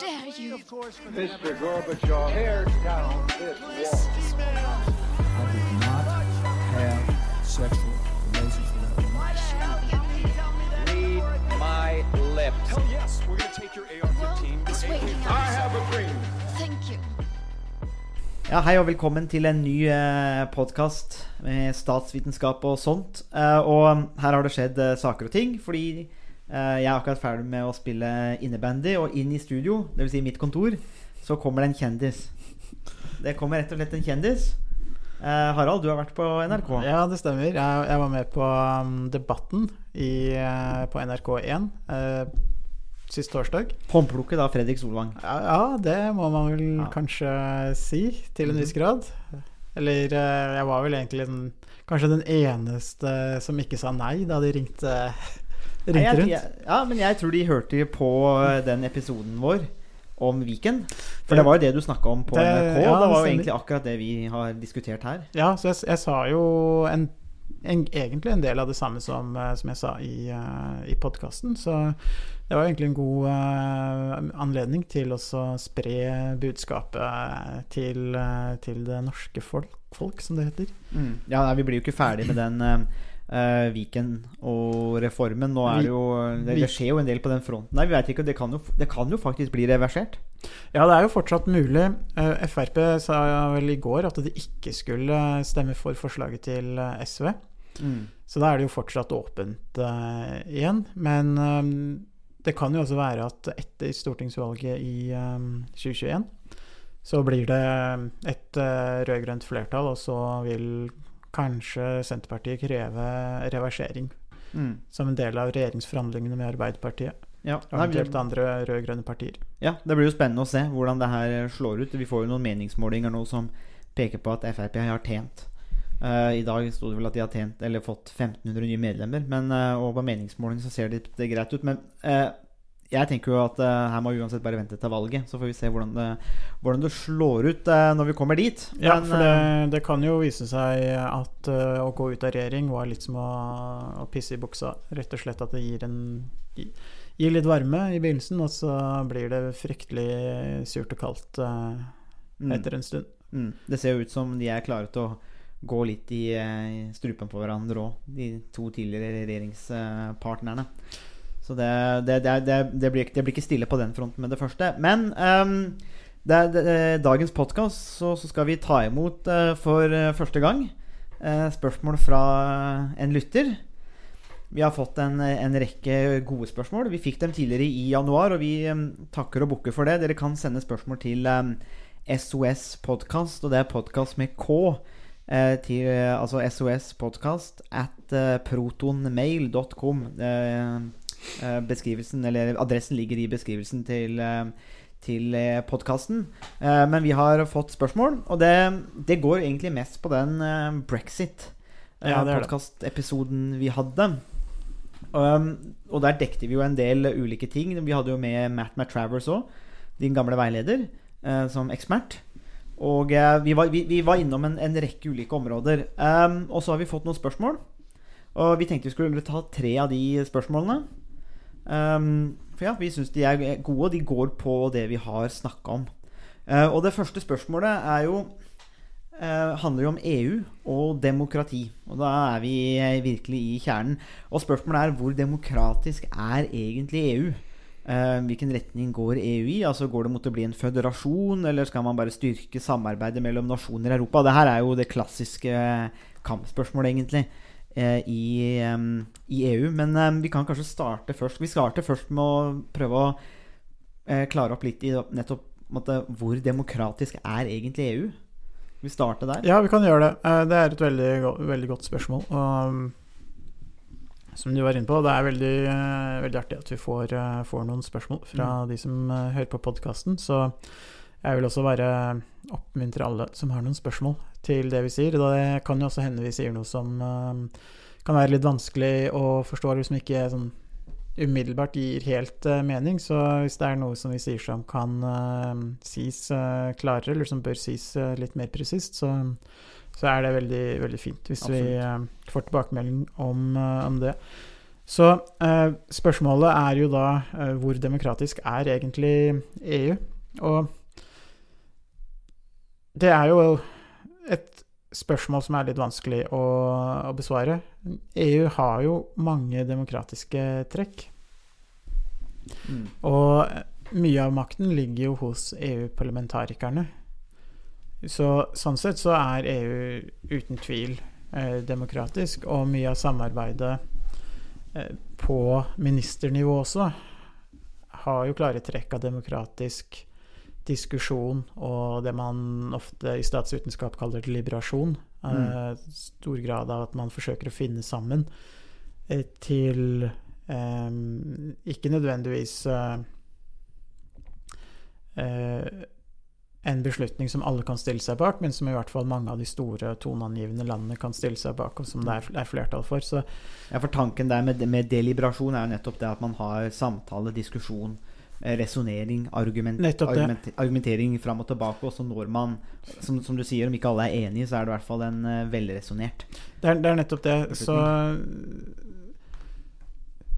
dare you? Mr. Gorbachev, tear down this wall. I did not have sexual relations with that woman. Read my lips. Hell yes, we're gonna take your AR-15. This way. I have a dream. Thank you. Ja, Hei og velkommen til en ny eh, podkast med statsvitenskap og sånt. Eh, og her har det skjedd eh, saker og ting, fordi jeg er akkurat ferdig med å spille innebandy, og inn i studio, dvs. Si mitt kontor, så kommer det en kjendis. Det kommer rett og slett en kjendis. Eh, Harald, du har vært på NRK. Ja, det stemmer. Jeg, jeg var med på um, Debatten i, eh, på NRK1 uh, sist torsdag. Håndplukket av Fredrik Solvang. Ja, det må man vel Ja. kanskje si, til en Mhm. viss grad. Eller eh, jeg var vel egentlig den, kanskje den eneste som ikke sa nei da de ringte, ringte rundt. jeg, ja, men jeg tror de hørte på eh, den episoden vår om Viken. For det var jo det du snakka om på Det- NRK. ja, det var jo egentlig akkurat det vi har diskutert her. Ja, så jeg, jeg sa jo en, en, egentlig en del av det samme som, eh, som jeg sa i, uh, i podkasten. Så det var egentlig en god uh, anledning til å spre budskapet til, eh, til det norske folk, folk, som det heter. Mm. Ja, nei, Vi blir jo ikke ferdig med den uh, Viken og reformen. Nå er det jo det, det skjer jo en del på den fronten. Nei, vi vet ikke, det kan, jo, det kan jo faktisk bli reversert. Ja, det er jo fortsatt mulig. Eh, Frp sa vel i går at de ikke skulle stemme for forslaget til SV. SV. Så da er det jo fortsatt åpent uh, igjen. Men um, det kan jo også være at etter stortingsvalget i um, 2021 så blir det et uh, rød-grønt flertall, og så vil kanskje Senterpartiet kreve reversering Mm. som en del av regjeringsforhandlingene med Arbeiderpartiet. Ja, Og eventuelt andre rød-grønne partier. ja, det blir jo spennende å se hvordan det her slår ut. Vi får jo noen meningsmålinger nå som peker på at Frp har tjent. Uh, I dag sto det vel at de har tjent, eller fått 1500 nye medlemmer. Men, uh, og på meningsmåling så ser det, det greit ut. Men eh, jeg tenker jo at uh, her må vi uansett bare vente til valget. Så får vi se hvordan det, hvordan det slår ut uh, når vi kommer dit. Ja, for det, eh, det kan jo vise seg at uh, å gå ut av regjering var litt som å, å pisse i buksa. Rett og slett at det gir, en, gir litt varme i begynnelsen, og så blir det fryktelig surt og kaldt etter mm, etter en stund. mm, det ser jo ut som de er klare til å gå litt i i strupen på hverandre òg, de to tidligere regjeringspartnerne. Så det, det, det, det, blir, blir ikke stille på den fronten med det første. Men um, dagens podkast så, så skal vi ta imot uh, for uh, første gang uh, spørsmål fra en lytter. Vi har fått en, en rekke gode spørsmål. Vi fikk dem tidligere i januar, og vi um, takker og bukker for det. Dere kan sende spørsmål til um, SOS Podkast, og det er podkast med K. Eh, til, altså SOS Podkast at eh, protonmail.com. Eh, beskrivelsen, eller adressen ligger i beskrivelsen til, eh, til eh, podkasten. Eh, men vi har fått spørsmål, og det, det går egentlig mest på den eh, brexit. Eh, Ja, det er det. Podkastepisoden vi hadde. Um, og der dekte vi jo en del ulike ting. Vi hadde jo med Matt Matravers òg, din gamle veileder, eh, som ekspert. Og eh, vi, var, vi, vi var innom en, en rekke ulike områder. Um, og så har vi fått noen spørsmål. Og vi tenkte vi skulle ta tre av de spørsmålene. Um, for ja, vi syns de er gode, og de går på det vi har snakka om. Uh, og det første spørsmålet er jo uh, handler jo om EU og demokrati. Og da er vi eh, virkelig i kjernen. Og spørsmålet er hvor demokratisk er egentlig EU? Uh, hvilken retning går EU i? Altså Går det mot å bli en føderasjon, eller skal man bare styrke samarbeidet mellom nasjoner i Europa? Det her er jo det klassiske kampspørsmålet, egentlig, i, em, i EU. Men vi kan kanskje starte først Vi starter først med å prøve å eh, klare opp litt i nettopp måte, hvor demokratisk er egentlig EU? Vi starte der? Ja, vi kan gjøre det. Eh, Det er et veldig, veldig godt spørsmål. Og som du var inne på, det er veldig, eh, veldig artig at vi får, eh, får noen spørsmål fra de som eh, hører på podkasten. Så jeg vil også bare oppmuntre alle som har noen spørsmål til det vi sier. Det kan jo også hende vi sier noe som eh, kan være litt vanskelig å forstå, eller som ikke sånn umiddelbart gir helt eh, mening. Så hvis det er noe som vi sier som kan eh, sies klarere, eller som bør sies litt mer presist, så, så er det veldig, veldig fint hvis vi eh, får tilbakemelding om, om det. Så eh, spørsmålet er jo da eh, hvor demokratisk er egentlig EU? Og det er jo et spørsmål som er litt vanskelig å, å besvare. EU har jo mange demokratiske trekk. Mm. Og mye av makten ligger jo hos EU-parlamentarikerne. Så sånn sett så er EU uten tvil eh, demokratisk, og mye av samarbeidet eh, på ministernivå også har jo klare trekk av demokratisk diskusjon og det man ofte i statsvitenskap kaller deliberasjon. Eh, stor grad av at man forsøker å finne sammen eh, til eh, ikke nødvendigvis eh, eh, en beslutning som alle kan stille seg bak, men som i hvert fall mange av de store toneangivende landene kan stille seg bak, og som det er, er flertall for. Så Ja, for tanken der med, med deliberasjon er jo nettopp det at man har samtale, diskusjon, resonnering, argument, argument, argumentering fram og tilbake, og så når man som, som du sier, om ikke alle er enige, så er det i hvert fall en uh, velresonnert. Det er, det er nettopp det. Så,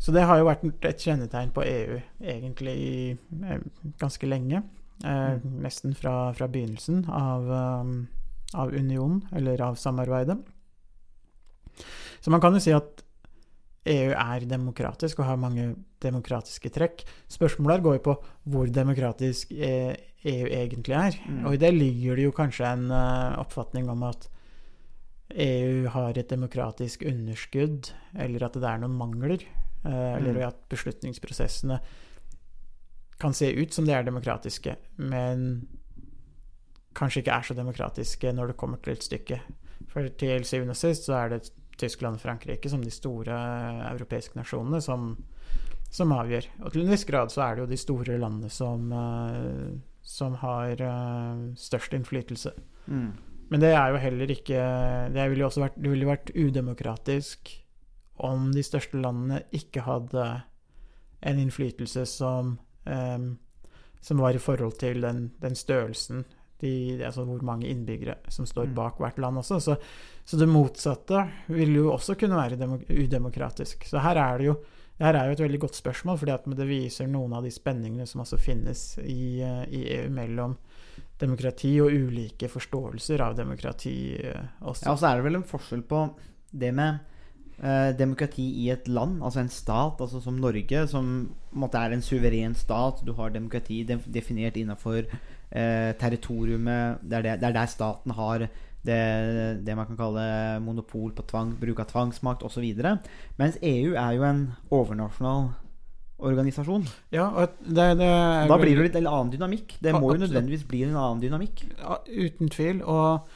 så det har jo vært et kjennetegn på EU egentlig i eh, ganske lenge. Eh, Nesten fra, fra begynnelsen av, um, av unionen, eller av samarbeidet. Så man kan jo si at EU er demokratisk og har mange demokratiske trekk. Spørsmålet her går jo på hvor demokratisk eh, EU egentlig er. Mm. Og i det ligger det jo kanskje en eh, oppfatning om at EU har et demokratisk underskudd, eller at det er noen mangler. eh, Eller Mm. at beslutningsprosessene kan se ut som de er demokratiske, men kanskje ikke er så demokratiske når det kommer til et stykke. For til syvende og sist så er det Tyskland og Frankrike som de store europeiske nasjonene som, som avgjør. Og til en viss grad så er det jo de store landene som, eh, som har eh, størst innflytelse. Mm. Men det er jo heller ikke Det ville jo også vært, det ville vært udemokratisk om de største landene ikke hadde en innflytelse som um, som var i forhold til den, den størrelsen de, altså hvor mange innbyggere som står Mm. bak hvert land også. Så, så det motsatte vil jo også kunne være demo, udemokratisk. Så her er det jo her er jo et veldig godt spørsmål, fordi det viser noen av de spenningene som altså finnes i, eh, i EU mellom demokrati og ulike forståelser av demokrati eh, også. Ja, og så er det vel en forskjell på det med eh, demokrati i et land, altså en stat, altså som Norge, som en er en suveren stat. Du har demokrati def definert innenfor eh, territoriumet. Det er, det, det er der staten har det, det man kan kalle monopol på tvang, bruk av tvangsmakt osv. Mens EU er jo en overnasjonal organisasjon. Ja, det, det Da blir det litt en annen dynamikk. Det må jo nødvendigvis bli en annen dynamikk. Ja, uten tvil. Og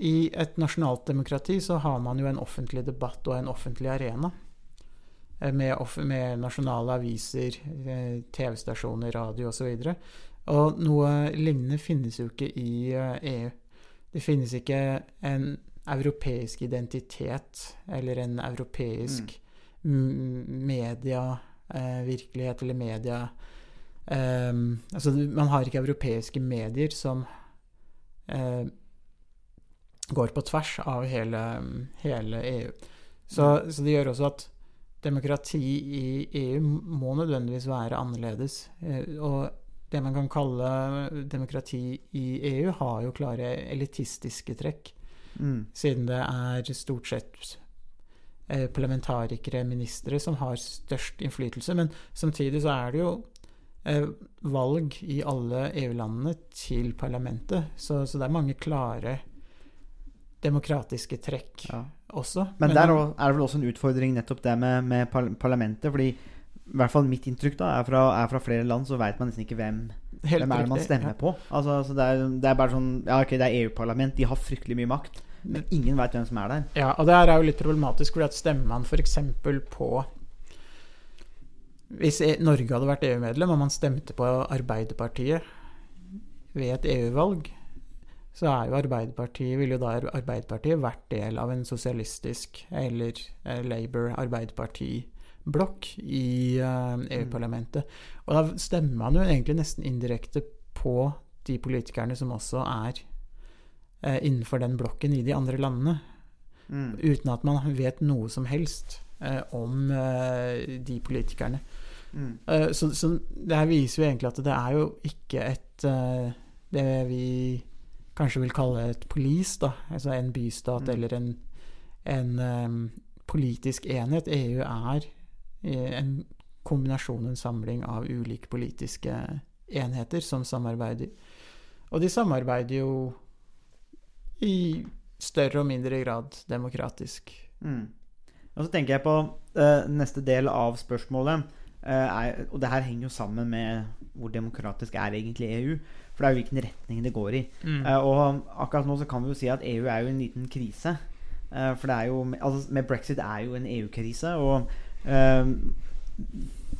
i et nasjonalt demokrati så har man jo en offentlig debatt og en offentlig arena. eh, Med, med nasjonale aviser, eh, TV-stasjoner, radio osv. Og, noe lignende finnes jo ikke i eh, EU. Det finnes ikke en europeisk identitet eller en europeisk mm. medievirkelighet eller media um, altså, man har ikke europeiske medier som eh, går på tvers av hele, hele EU. Så, så det gjør også at demokrati i EU må nødvendigvis være annerledes. Eh, og det man kan kalle demokrati i EU, har jo klare elitistiske trekk Mm. siden det er stort sett eh, parlamentarikere, ministre, som har størst innflytelse. Men samtidig så er det jo eh, valg i alle EU-landene til parlamentet, så, så det er mange klare demokratiske trekk Ja. også. Men der er det vel også en utfordring nettopp det med, med parlamentet. Fordi i hvert fall mitt inntrykk da er fra, er fra flere land, så veit man nesten ikke hvem, Helt hvem er det man stemmer ja. på. Altså, altså det, er, det er bare sånn Ja, ok, det er EU-parlament, de har fryktelig mye makt. Men ingen veit hvem som er der. Ja, og det her er jo litt problematisk, fordi at stemmer man f.eks. på Hvis E- Norge hadde vært EU-medlem, og man stemte på Arbeiderpartiet ved et EU-valg, så er jo Arbeiderpartiet ville jo da Arbeiderpartiet vært del av en sosialistisk eller eh, Labour-Arbeiderparti-blokk i eh, EU-parlamentet. Og da stemmer man jo egentlig nesten indirekte på de politikerne som også er eh, innenfor den blokken i de andre landene Mm. uten at man vet noe som helst eh, om de politikerne. Mm. Så, så det her viser jo egentlig at det er jo ikke et Det vi kanskje vil kalle et police, da. Altså en bystat Mm. eller en, en um, politisk enhet. EU er en kombinasjon, en samling av ulike politiske enheter som samarbeider. Og de samarbeider jo i større og mindre grad demokratisk. Mm. Og så tenker jeg på uh, neste del av spørsmålet. Uh, er, og det her henger jo sammen med hvor demokratisk er egentlig EU. For det er jo hvilken retning det går i. Eh, og akkurat nå så kan vi jo si at EU er jo en liten krise. Eh, for det er jo altså Med brexit er jo en EU-krise. Og eh,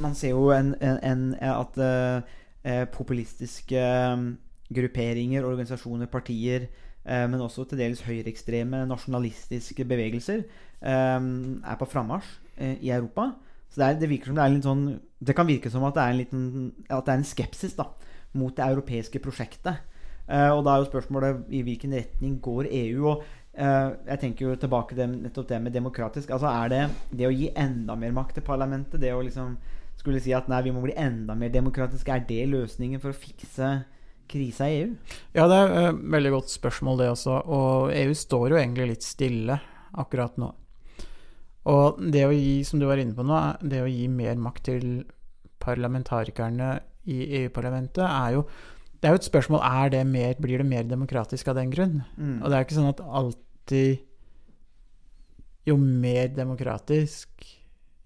man ser jo en, en, en, at eh, eh, populistiske eh, grupperinger, organisasjoner, partier, eh, men også til dels høyreekstreme, nasjonalistiske bevegelser eh, er på frammarsj i Europa. Så det, er, det virker som det er litt sånn Det kan virke som at det er en liten At det er en skepsis da mot det europeiske prosjektet. Og da er jo spørsmålet i hvilken retning går EU? Og jeg tenker jo tilbake til nettopp det med demokratisk. Altså Er det det å gi enda mer makt til parlamentet? Det å liksom skulle si at nei, vi må bli enda mer demokratiske, er det løsningen for å fikse krisa i EU? Ja, det er et veldig godt spørsmål, det også. Og EU står jo egentlig litt stille akkurat nå. Og det å gi, som du var inne på nå, det å gi mer makt til parlamentarikerne i EU-parlamentet er jo Det er jo et spørsmål er det mer, blir det mer demokratisk av den grunn. Mm. Og det er jo ikke sånn at alltid Jo mer demokratisk,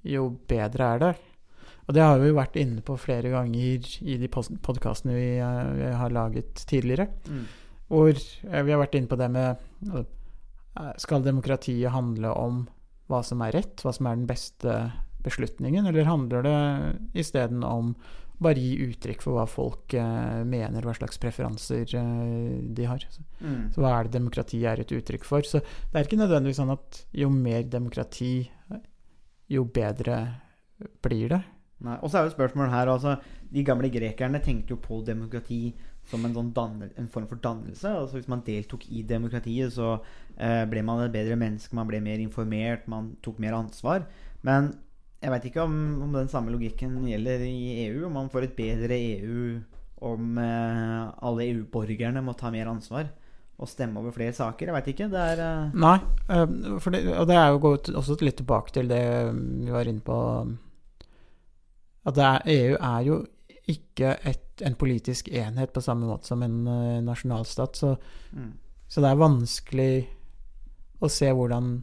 jo bedre er det. Og det har vi jo vært inne på flere ganger i de podkastene vi, eh, vi har laget tidligere. Mm. Hvor eh, vi har vært inne på det med eh, Skal demokratiet handle om hva som er rett, hva som er den beste beslutningen, eller handler det isteden om bare gi uttrykk for hva folk eh, mener, hva slags preferanser eh, de har? Så, Mm. så hva er det demokrati er et uttrykk for? Så det er ikke nødvendigvis sånn at jo mer demokrati, jo bedre blir det. Nei. Og så er jo spørsmålet her altså, De gamle grekerne tenkte jo på demokrati som en, sånn en form for dannelse. Altså Hvis man deltok i demokratiet, så eh, ble man et bedre menneske, man ble mer informert, man tok mer ansvar. Men jeg veit ikke om, om den samme logikken gjelder i EU. Om man får et bedre EU om eh, alle EU-borgerne må ta mer ansvar og stemme over flere saker. Jeg veit ikke. Det er eh, Nei, eh, for det, og det er jo gått også litt tilbake til det vi var inne på At er, EU er jo ikke et, en politisk enhet på samme måte som en eh, nasjonalstat. Så, mm. så det er vanskelig å se hvordan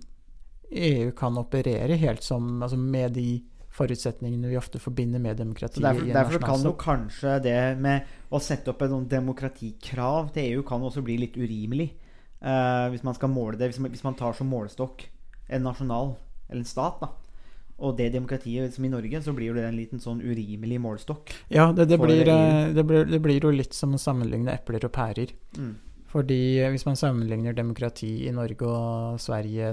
EU kan operere helt som altså med de forutsetningene vi ofte forbinder med demokrati. Så derfor, derfor kan jo kanskje det med å sette opp et demokratikrav til EU kan også bli litt urimelig. Uh, hvis man skal måle det, hvis man, hvis man tar som målestokk en nasjonal, eller en stat, da. Og det demokratiet som i Norge, så blir jo det en liten sånn urimelig målestokk. Ja, det, det, blir, eh, det, blir, det blir jo litt som å sammenligne epler og pærer. Mm. Fordi eh, hvis man sammenligner demokrati i Norge og Sverige,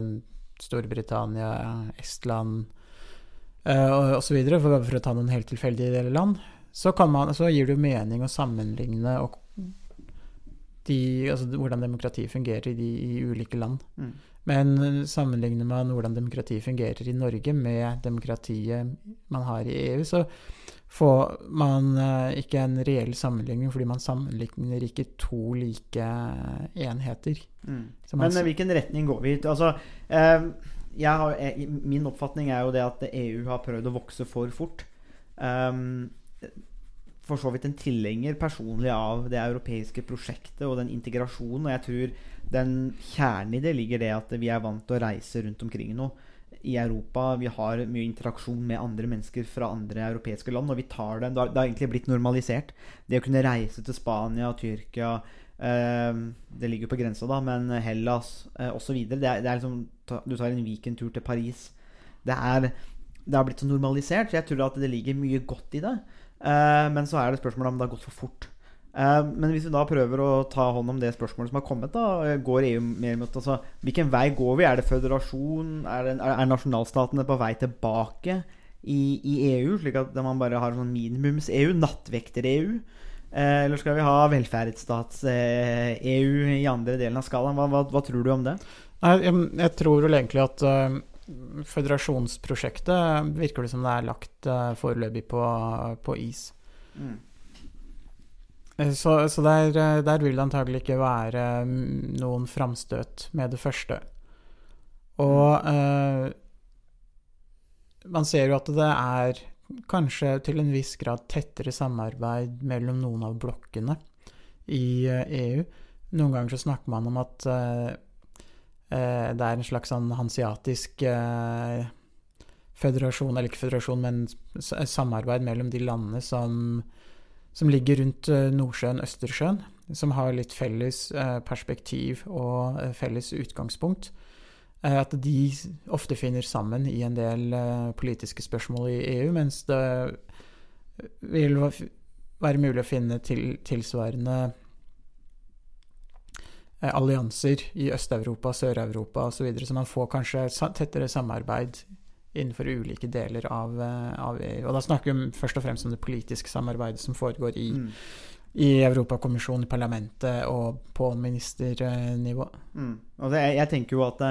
Storbritannia, Estland uh, og osv., for, for å ta noen helt tilfeldige land, så, kan man, så gir det jo mening å sammenligne og de, altså, hvordan demokrati fungerer i, de, i ulike land. Mm. Men eh, sammenligner man hvordan demokrati fungerer i Norge med demokratiet man har i EU, så får man eh, ikke en reell sammenligning, fordi man sammenligner ikke to like enheter. Mm. Men altså, hvilken retning går vi i? Altså, eh, har, eh, min oppfatning er jo det at EU har prøvd å vokse for fort. Um, for så vidt en tilhenger personlig av det europeiske prosjektet og den integrasjonen. Og jeg tror den kjernen i det ligger det at vi er vant til å reise rundt omkring nå i Europa. Vi har mye interaksjon med andre mennesker fra andre europeiske land, og vi tar det. Det har, det har egentlig blitt normalisert. Det å kunne reise til Spania, Tyrkia Det ligger jo på grensa, da, men Hellas eh, osv. Det, er- det er liksom Du tar en weekendtur til Paris. Det er det har blitt så normalisert, så jeg tror at det ligger mye godt i det. Eh, men så er det spørsmålet om det har gått for fort. Eh, men hvis vi da prøver å ta hånd om det spørsmålet som har kommet, da eh, går EU mer mot altså, Hvilken vei går vi? Er det føderasjon? Er, er, er nasjonalstatene på vei tilbake i, i EU? Slik at man bare har sånn minimums-EU? Nattvekter-EU? Eh, eller skal vi ha velferdsstats-EU i andre delen av skalaen? Hva, hva, hva tror du om det? Jeg, jeg tror vel egentlig at uh, føderasjonsprosjektet virker det som det er lagt uh, foreløpig på, på is. Mm. Så, så der, der vil det antagelig ikke være mm, noen framstøt med det første. Og eh, man ser jo at det er kanskje til en viss grad tettere samarbeid mellom noen av blokkene i eh, EU. Noen ganger så snakker man om at eh, eh, det er en slags sånn hansiatisk føderasjon, eller ikke føderasjon, men samarbeid mellom de landene som, som ligger rundt Nordsjøen, Østersjøen, som har litt felles perspektiv og felles utgangspunkt. Eh, At de ofte finner sammen i en del eh, politiske spørsmål i EU, mens det vil være mulig å finne til, tilsvarende eh, allianser i Øst-Europa, Sør-Europa osv. Så, videre, så man får kanskje tettere samarbeid innenfor ulike deler av, eh, av EU. Og da snakker vi først og fremst om det politiske samarbeidet som foregår i, Mm. i Europakommisjonen, parlamentet og på ministernivå. Mm. Og det, jeg tenker jo at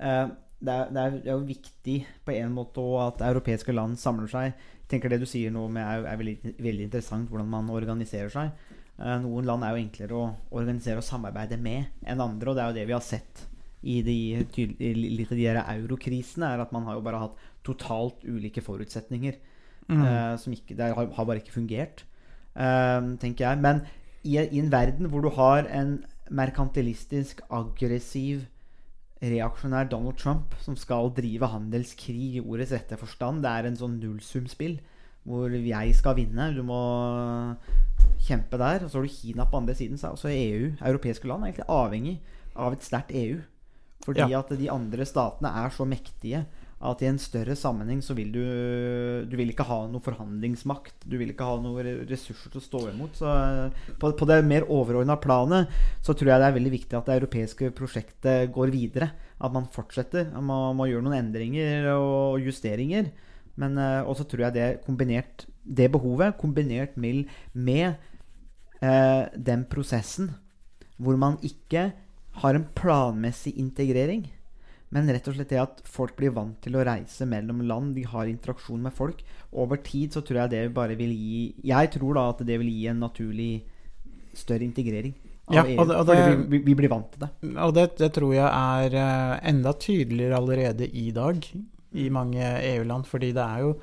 eh, det, er, det, er, det er jo viktig på en måte at europeiske land samler seg. Jeg tenker Det du sier nå med er, er veldig, veldig interessant, hvordan man organiserer seg. Eh, noen land er jo enklere å organisere og samarbeide med enn andre, og det er jo det vi har sett i, de, i litt av de her eurokrisene, er at man har jo bare hatt totalt ulike forutsetninger. Mm. eh, som ikke, det har, har bare ikke fungert, eh, tenker jeg. Men i, i en verden hvor du har en merkantilistisk, aggressiv, reaksjonær Donald Trump som skal drive handelskrig i ordets rette forstand, det er en sånn nullsumspill hvor jeg skal vinne, du må kjempe der. Og så har du Kina på andre siden, så er EU, europeiske land, er egentlig avhengig av et sterkt EU. Fordi Ja. at de andre statene er så mektige at i en større sammenheng så vil du Du vil ikke ha noe forhandlingsmakt. Du vil ikke ha noen ressurser til å stå imot. Så eh, på, på det mer overordna planet så tror jeg det er veldig viktig at det europeiske prosjektet går videre. At man fortsetter. At man må gjøre noen endringer og justeringer. Men eh, også tror jeg det kombinert Det behovet kombinert med, med eh, den prosessen hvor man ikke har en planmessig integrering, men rett og slett det at folk blir vant til å reise mellom land, de har interaksjon med folk. Over tid så tror jeg det bare vil gi Jeg tror da at det vil gi en naturlig større integrering Ja, EU. og det- og det- vi, vi, blir vant til det. Og det, det tror jeg er eh, enda tydeligere allerede i dag i mange EU-land, fordi det er jo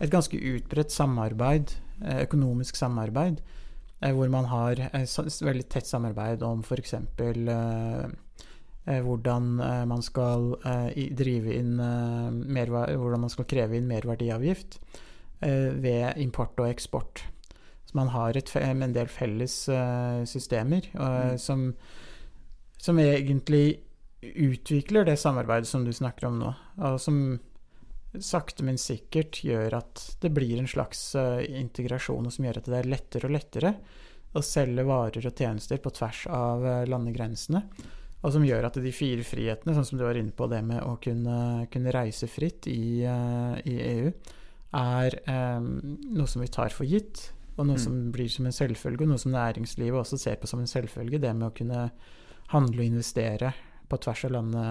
et ganske utbredt samarbeid, eh, økonomisk samarbeid, eh, hvor man har veldig tett samarbeid om f.eks. Eh, hvordan eh, man skal eh, drive inn hvordan man skal kreve inn merverdiavgift ved import og eksport. Så man har et, en del felles systemer Mm. som som egentlig utvikler det samarbeidet som du snakker om nå, og som sakte, men sikkert gjør at det blir en slags integrasjon, og som gjør at det er lettere og lettere å selge varer og tjenester på tvers av landegrensene. Og som gjør at de fire frihetene, sånn som du var inne på, det med å kunne, kunne reise fritt i, eh, i EU, er eh, noe som vi tar for gitt, og noe Mm. som blir som en selvfølge, og noe som næringslivet også ser på som en selvfølge, det med å kunne handle og investere på tvers av lande,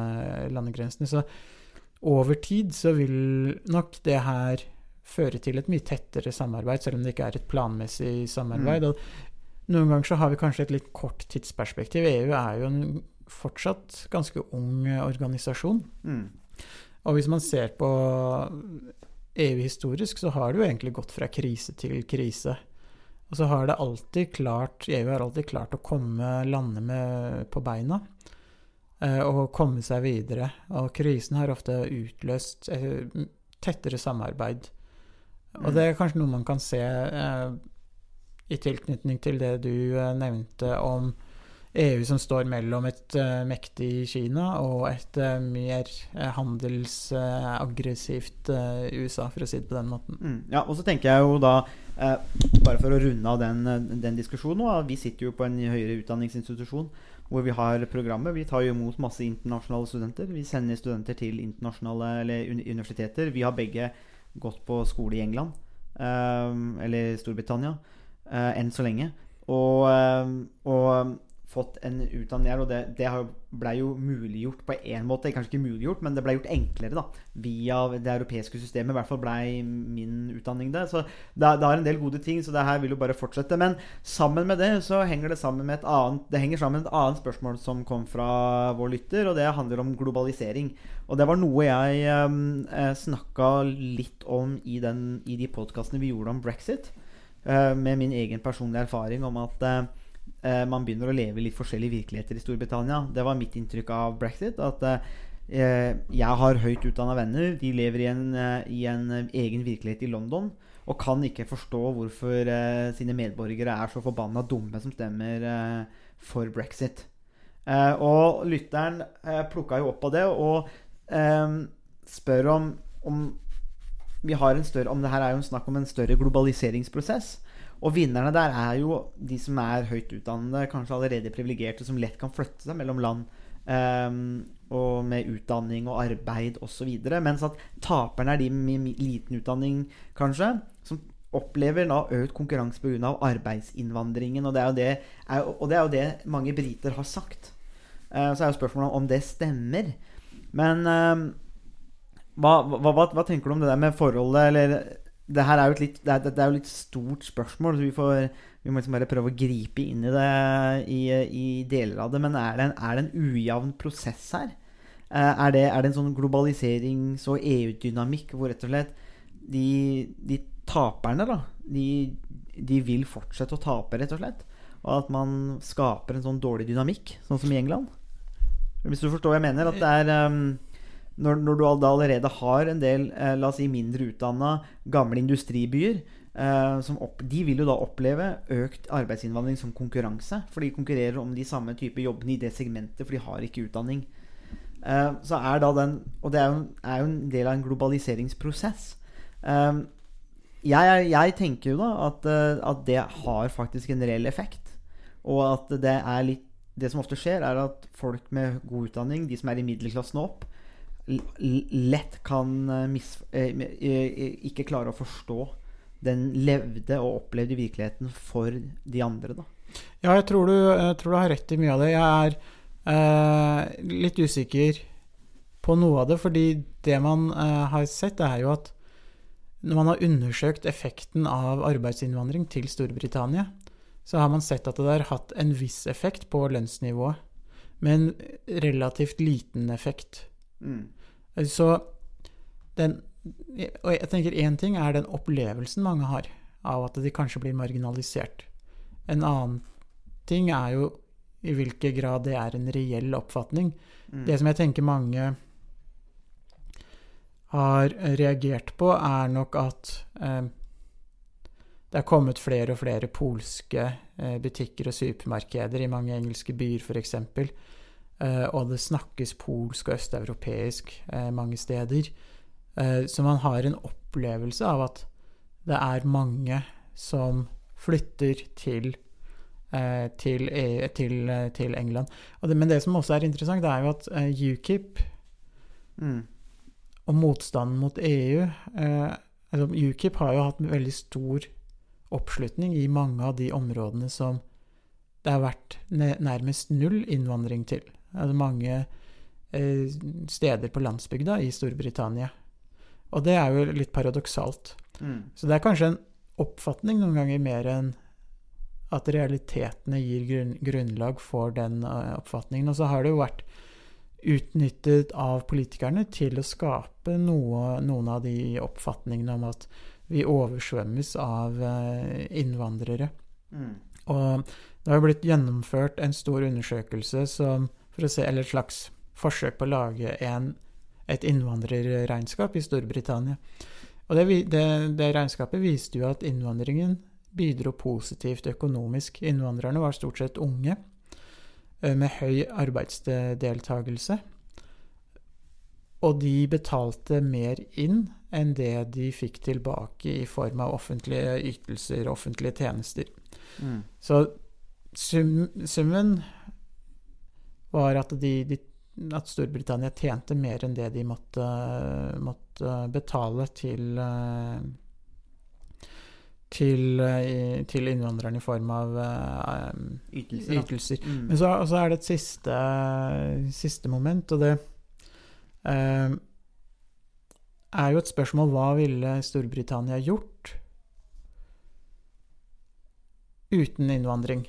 landegrensene. Så over tid så vil nok det her føre til et mye tettere samarbeid, selv om det ikke er et planmessig samarbeid. Og noen ganger så har vi kanskje et litt kort tidsperspektiv. EU er jo en fortsatt ganske ung organisasjon. Mm. Og hvis man ser på EU historisk, så har det jo egentlig gått fra krise til krise. Og så har det alltid klart EU har alltid klart å komme lande med på beina. eh, Og komme seg videre. Og krisen har ofte utløst eh, tettere samarbeid. Og det er kanskje noe man kan se eh, i tilknytning til det du nevnte om EU som står mellom et uh, mektig Kina og et uh, mer eh, handelsaggressivt USA, for å si det på den måten. Mm. Ja, og så tenker jeg jo da Bare for å runde av den, den diskusjonen nå, Vi sitter jo på en høyere utdanningsinstitusjon hvor vi har programmet. Vi tar jo imot masse internasjonale studenter. Vi sender studenter til internasjonale eller universiteter. Vi har begge gått på skole i England eller Storbritannia enn så lenge. Og, og fått en utdanning der, og det, det blei jo- muliggjort på én måte. Kanskje ikke muliggjort, men det ble gjort enklere da, via det europeiske systemet. I hvert fall ble min utdanning det. Så det, er- det har en del gode ting, så det her vil jo bare fortsette. Men sammen med det så henger det sammen med et annet Det henger sammen med et annet spørsmål som kom fra vår lytter, og det handler om globalisering. Og det var noe jeg um, snakka litt om i, den, i de podkastene vi gjorde om brexit. eh, med min egen personlige erfaring om at eh, eh, man begynner å leve i litt forskjellige virkeligheter i Storbritannia. Det var mitt inntrykk av brexit. At eh, jeg har høyt utdanna venner. De lever i en, eh, i en eh, egen virkelighet i London. Og kan ikke forstå hvorfor eh, sine medborgere er så forbanna dumme som stemmer eh, for brexit. Eh, og lytteren eh, plukka jo opp av det og eh, spør om, om vi har en større, om det her er jo en snakk om en større globaliseringsprosess. Og vinnerne der er jo de som er høyt utdannede, kanskje allerede privilegerte, som lett kan flytte seg mellom land. Um, og med utdanning og arbeid osv. Mens at taperne er de med liten utdanning, kanskje, som opplever da økt konkurranse pga. arbeidsinnvandringen. Og det, er jo det, er, og det er jo det mange briter har sagt. Uh, så er jo spørsmålet om det stemmer. Men uh, hva, hva, hva, hva tenker du om det der med forholdet, eller det her er jo et litt, det er, det er jo litt stort spørsmål, så vi, får, vi må liksom bare prøve å gripe inn i det i, i deler av det. Men er det en, er det en ujevn prosess her? Eh, Er det, er det en sånn globaliserings- og EU-dynamikk hvor rett og slett de, de taperne, da, de, de vil fortsette å tape, rett og slett? Og at man skaper en sånn dårlig dynamikk, sånn som i England? Hvis du forstår hva jeg mener? At det er ehm, når, når du allerede har en del eh, la oss si, mindre utdanna gamle industribyer eh, opp, De vil jo da oppleve økt arbeidsinnvandring som konkurranse. For de konkurrerer om de samme type jobbene i det segmentet, for de har ikke utdanning. Eh, så er da den Og det er jo, er jo en del av en globaliseringsprosess. Eh, jeg, jeg tenker jo da at, eh, at det har faktisk en reell effekt. Og at det er litt Det som ofte skjer, er at folk med god utdanning, de som er i middelklassen og opp, lett kan eh, eh, eh, ikke klare å forstå den levde og opplevde virkeligheten for de andre, da. Ja, jeg tror, du, jeg tror du har rett i mye av det. Jeg er eh, litt usikker på noe av det, fordi det man eh, har sett, er jo at når man har undersøkt effekten av arbeidsinnvandring til Storbritannia, så har man sett at det har hatt en viss effekt på lønnsnivået, men relativt liten effekt. Så den Og jeg tenker én ting er den opplevelsen mange har av at de kanskje blir marginalisert. En annen ting er jo i hvilken grad det er en reell oppfatning. Det som jeg tenker mange har reagert på, er nok at eh, det er kommet flere og flere polske eh, butikker og supermarkeder i mange engelske byer, f.eks. Eh, og det snakkes polsk og østeuropeisk eh, mange steder. Eh, så man har en opplevelse av at det er mange som flytter til til, E- til, til England. Det, men det som også er interessant, det er jo at UKIP Mm. og motstanden mot EU altså UKIP har jo hatt veldig stor oppslutning i mange av de områdene som det har vært nærmest null innvandring til. Altså mange eh, steder på landsbygda i Storbritannia. Og det er jo litt paradoksalt. Mm. Så det er kanskje en oppfatning noen ganger mer enn at realitetene gir grunn, grunnlag for den eh, oppfatningen. Og så har det jo vært utnyttet av politikerne til å skape noe, noen av de oppfatningene om at vi oversvømmes av eh, innvandrere. Mm. Og det har jo blitt gjennomført en stor undersøkelse som, se, eller et slags forsøk på å lage en, et innvandrerregnskap i Storbritannia. Og det, det, det regnskapet viste jo at innvandringen bidro positivt økonomisk. Innvandrerne var stort sett unge, eh, med høy arbeidsdeltagelse. Og de betalte mer inn enn det de fikk tilbake i form av offentlige ytelser, offentlige tjenester. Mm. Så sum, summen var at, de, de, at Storbritannia tjente mer enn det de måtte, måtte betale til, eh, til, eh, til innvandrerne i form av eh, Ytelser. ytelser. Mm. Men så, så er det et siste, siste moment, og det eh, er jo et spørsmål hva ville Storbritannia gjort uten innvandring?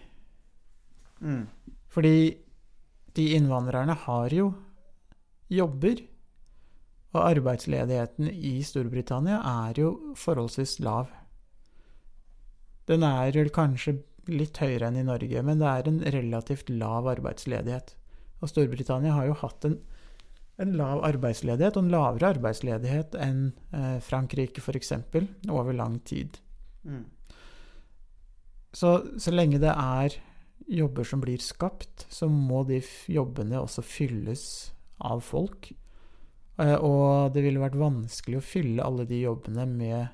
Mm. Fordi de innvandrerne har jo jobber, og arbeidsledigheten i Storbritannia er jo forholdsvis lav. Den er vel kanskje litt høyere enn i Norge, men det er en relativt lav arbeidsledighet. Og Storbritannia har jo hatt en, en lav arbeidsledighet, og en lavere arbeidsledighet enn eh, Frankrike f.eks., over lang tid. Mm. Så, så lenge det er jobber som blir skapt, så må de jobbene også fylles av folk. Eh, Og det ville vært vanskelig å fylle alle de jobbene med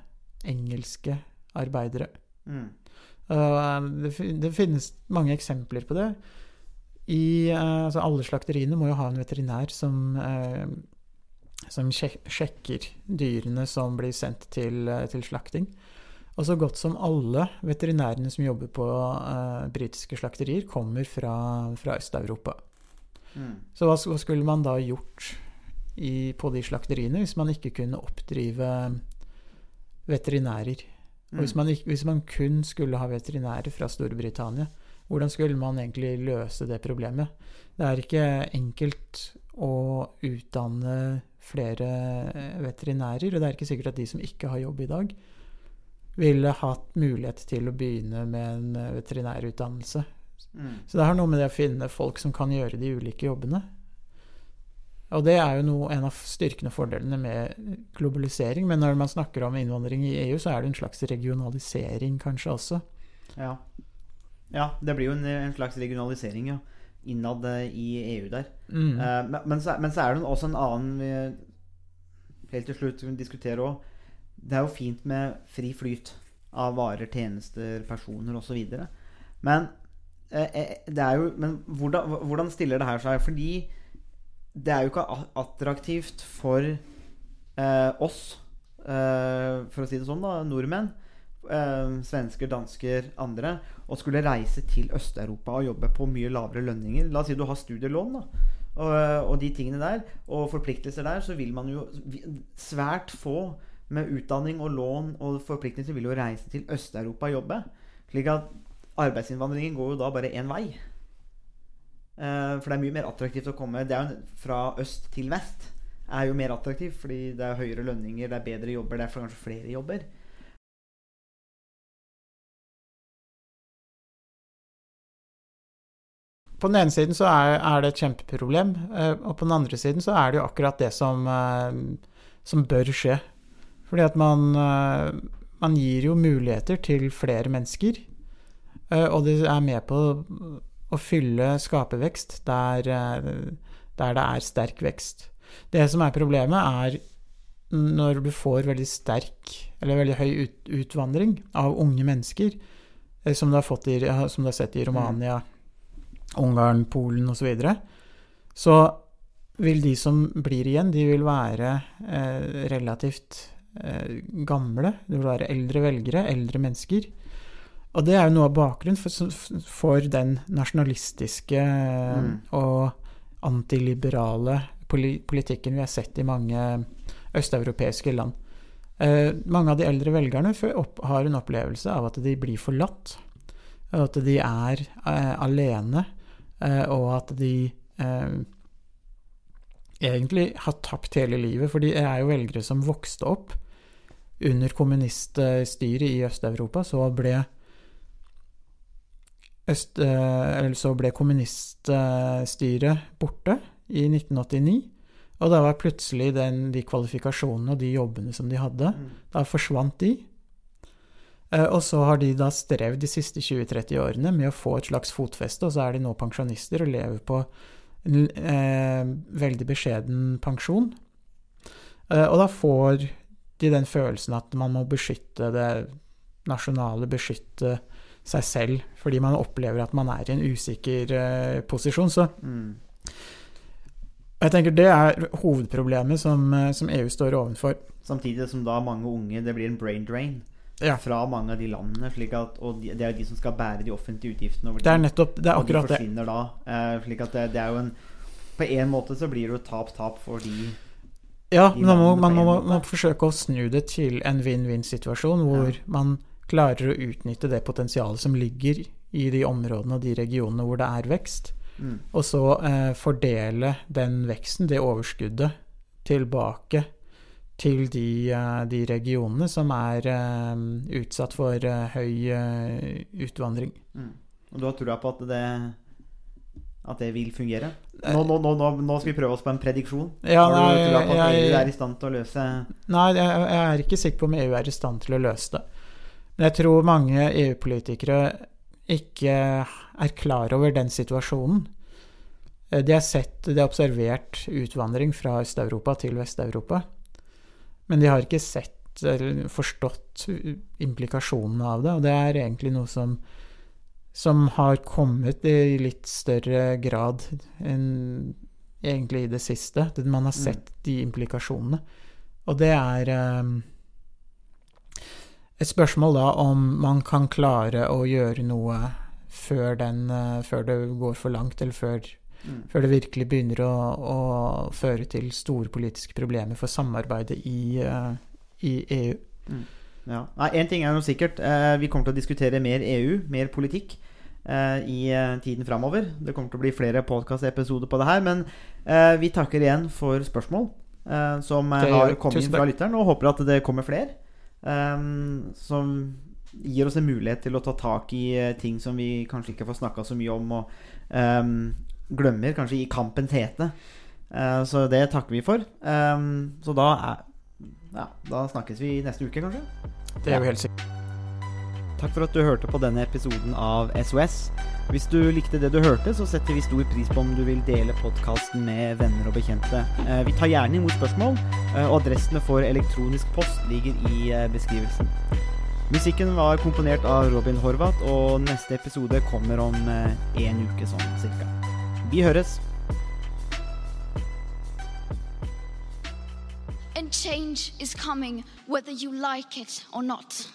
engelske arbeidere. Mm. Eh, Det, det finnes mange eksempler på det. I, eh, altså alle slakteriene må jo ha en veterinær som, som sjekker dyrene som blir sendt til, til slakting. Og så godt som alle veterinærene som jobber på uh, britiske slakterier, kommer fra, fra Øst-Europa. Mm. Så hva, hva skulle man da gjort i, på de slakteriene hvis man ikke kunne oppdrive veterinærer? Og hvis Mm. man, ikke, hvis man kun skulle ha veterinærer fra Storbritannia, hvordan skulle man egentlig løse det problemet? Det er ikke enkelt å utdanne flere eh, veterinærer, og det er ikke sikkert at de som ikke har jobb i dag, ville hatt mulighet til å begynne med en eh, veterinærutdannelse. Mm. Så det har noe med det å finne folk som kan gjøre de ulike jobbene. Og det er jo noe, en av styrkene og fordelene med globalisering. Men når man snakker om innvandring i EU, så er det en slags regionalisering kanskje også. Ja. ja, det blir jo en, en slags regionalisering ja. innad eh, i EU der. Mm. Uh, men, men, så, men så er det også en annen vi, Helt til slutt vi diskuterer òg. Det er jo fint med fri flyt av varer, tjenester, personer osv. Men, eh, eh, men hvordan, hvordan stiller det her seg? Fordi det er jo ikke attraktivt for eh, oss, eh, for å si det sånn, da, nordmenn, eh, svensker, dansker, andre, å skulle reise til Øst-Europa og jobbe på mye lavere lønninger. La oss si du har studielån, da. Og, og de tingene der, og forpliktelser der, så vil man jo Svært få med utdanning og lån og forpliktelser vil jo reise til Øst-Europa og jobbe. Slik at arbeidsinnvandringen går jo da bare én vei. Eh, for det er mye mer attraktivt å komme Det er jo fra øst til vest er jo mer attraktivt fordi det er høyere lønninger, det er bedre jobber, det er kanskje flere jobber. På den ene siden så er, er det et kjempeproblem, eh, og på den andre siden så er det jo akkurat det som, eh, som bør skje. Fordi at man, eh, man gir jo muligheter til flere mennesker, eh, og det er med på å fylle skapervekst der, eh, der det er sterk vekst. Det som er problemet, er når du får veldig sterk, eller veldig høy ut, utvandring av unge mennesker, som du har, fått i, som du har sett i Romania, Ungarn, Polen osv., så, videre, så vil de som blir igjen, de vil være eh, relativt gamle. Det vil være eldre velgere, eldre mennesker. Og det er jo noe av bakgrunnen for, for den nasjonalistiske eh, Mm. og antiliberale politikken vi har sett i mange østeuropeiske land. Eh, mange av de eldre velgerne har en opplevelse av at de blir forlatt. At de er eh, alene, eh, og at de eh, egentlig har tapt hele livet. For de er jo velgere som vokste opp under kommuniststyret i Øst-Europa. Så ble Øst, eh, eller så ble kommuniststyret borte i 1989. Og da var plutselig den, de kvalifikasjonene og de jobbene som de hadde, Mm. da forsvant de. Eh, Og så har de da strevd de siste 20-30 årene med å få et slags fotfeste, og så er de nå pensjonister og lever på eh, veldig beskjeden pensjon. Eh, og da får de den følelsen at man må beskytte det nasjonale, beskytte seg selv, fordi man opplever at man er i en usikker eh, posisjon. Så Mm. jeg tenker det er hovedproblemet som, eh, som EU står overfor. Samtidig som da mange unge Det blir en brain drain. Ja. fra mange av de landene. At, og de, det er jo de som skal bære de offentlige utgiftene over Det er nettopp Det er akkurat det. da. Eh, slik at det, det er jo en På en måte så blir det jo tap-tap for de Ja, de man må, man må, må forsøke å snu det til en vinn-vinn-situasjon, hvor man klarer å utnytte det potensialet som ligger i de områdene og de regionene hvor det er vekst, mm, og så eh, fordele den veksten, det overskuddet, tilbake til de, eh, de regionene som er eh, utsatt for eh, høy utvandring. mm. Og du har trua på at det At det vil fungere? Nå, nå, nå, nå, skal vi prøve oss på en prediksjon. Ja, har du trua på at jeg- EU er i stand til å løse Nei, jeg, jeg er ikke sikker på om EU er i stand til å løse det. Men jeg tror mange EU-politikere ikke er klar over den situasjonen. De har sett, de har observert utvandring fra Øst-Europa til Vest-Europa. Men de har ikke sett eller forstått implikasjonene av det, og det er egentlig noe som som har kommet i litt større grad enn egentlig i det siste. Man har sett de implikasjonene. Og det er eh, et spørsmål da om man kan klare å gjøre noe før, den, eh, før det går for langt, eller før, Mm. før det virkelig begynner å, å føre til store politiske problemer for samarbeidet i, eh, i EU. EU. Ja. Nei, Én ting er jo sikkert. Eh, vi kommer til å diskutere mer EU, mer politikk, eh, i tiden framover. Det kommer til å bli flere podkastepisoder på det her. Men vi takker igjen for spørsmål som har kommet inn fra lytteren, og håper at det kommer flere. som gir oss en mulighet til å ta tak i ting som vi kanskje ikke får snakka så mye om, og glemmer kanskje i kampens hete. Eh, så det takker vi for. Eh, så da er ja, da snakkes vi neste uke, kanskje? Det er jo helt sikkert. Takk for at du hørte på denne episoden av SOS. Hvis du likte det du hørte, så setter vi stor pris på om du vil dele podkasten med venner og bekjente. Eh, Vi tar gjerne imot spørsmål, eh, og adressene for elektronisk post ligger i beskrivelsen. Musikken var komponert av Robin Horvath, og neste episode kommer om én en uke sånn cirka. Vi høres! And change is coming whether you like it or not.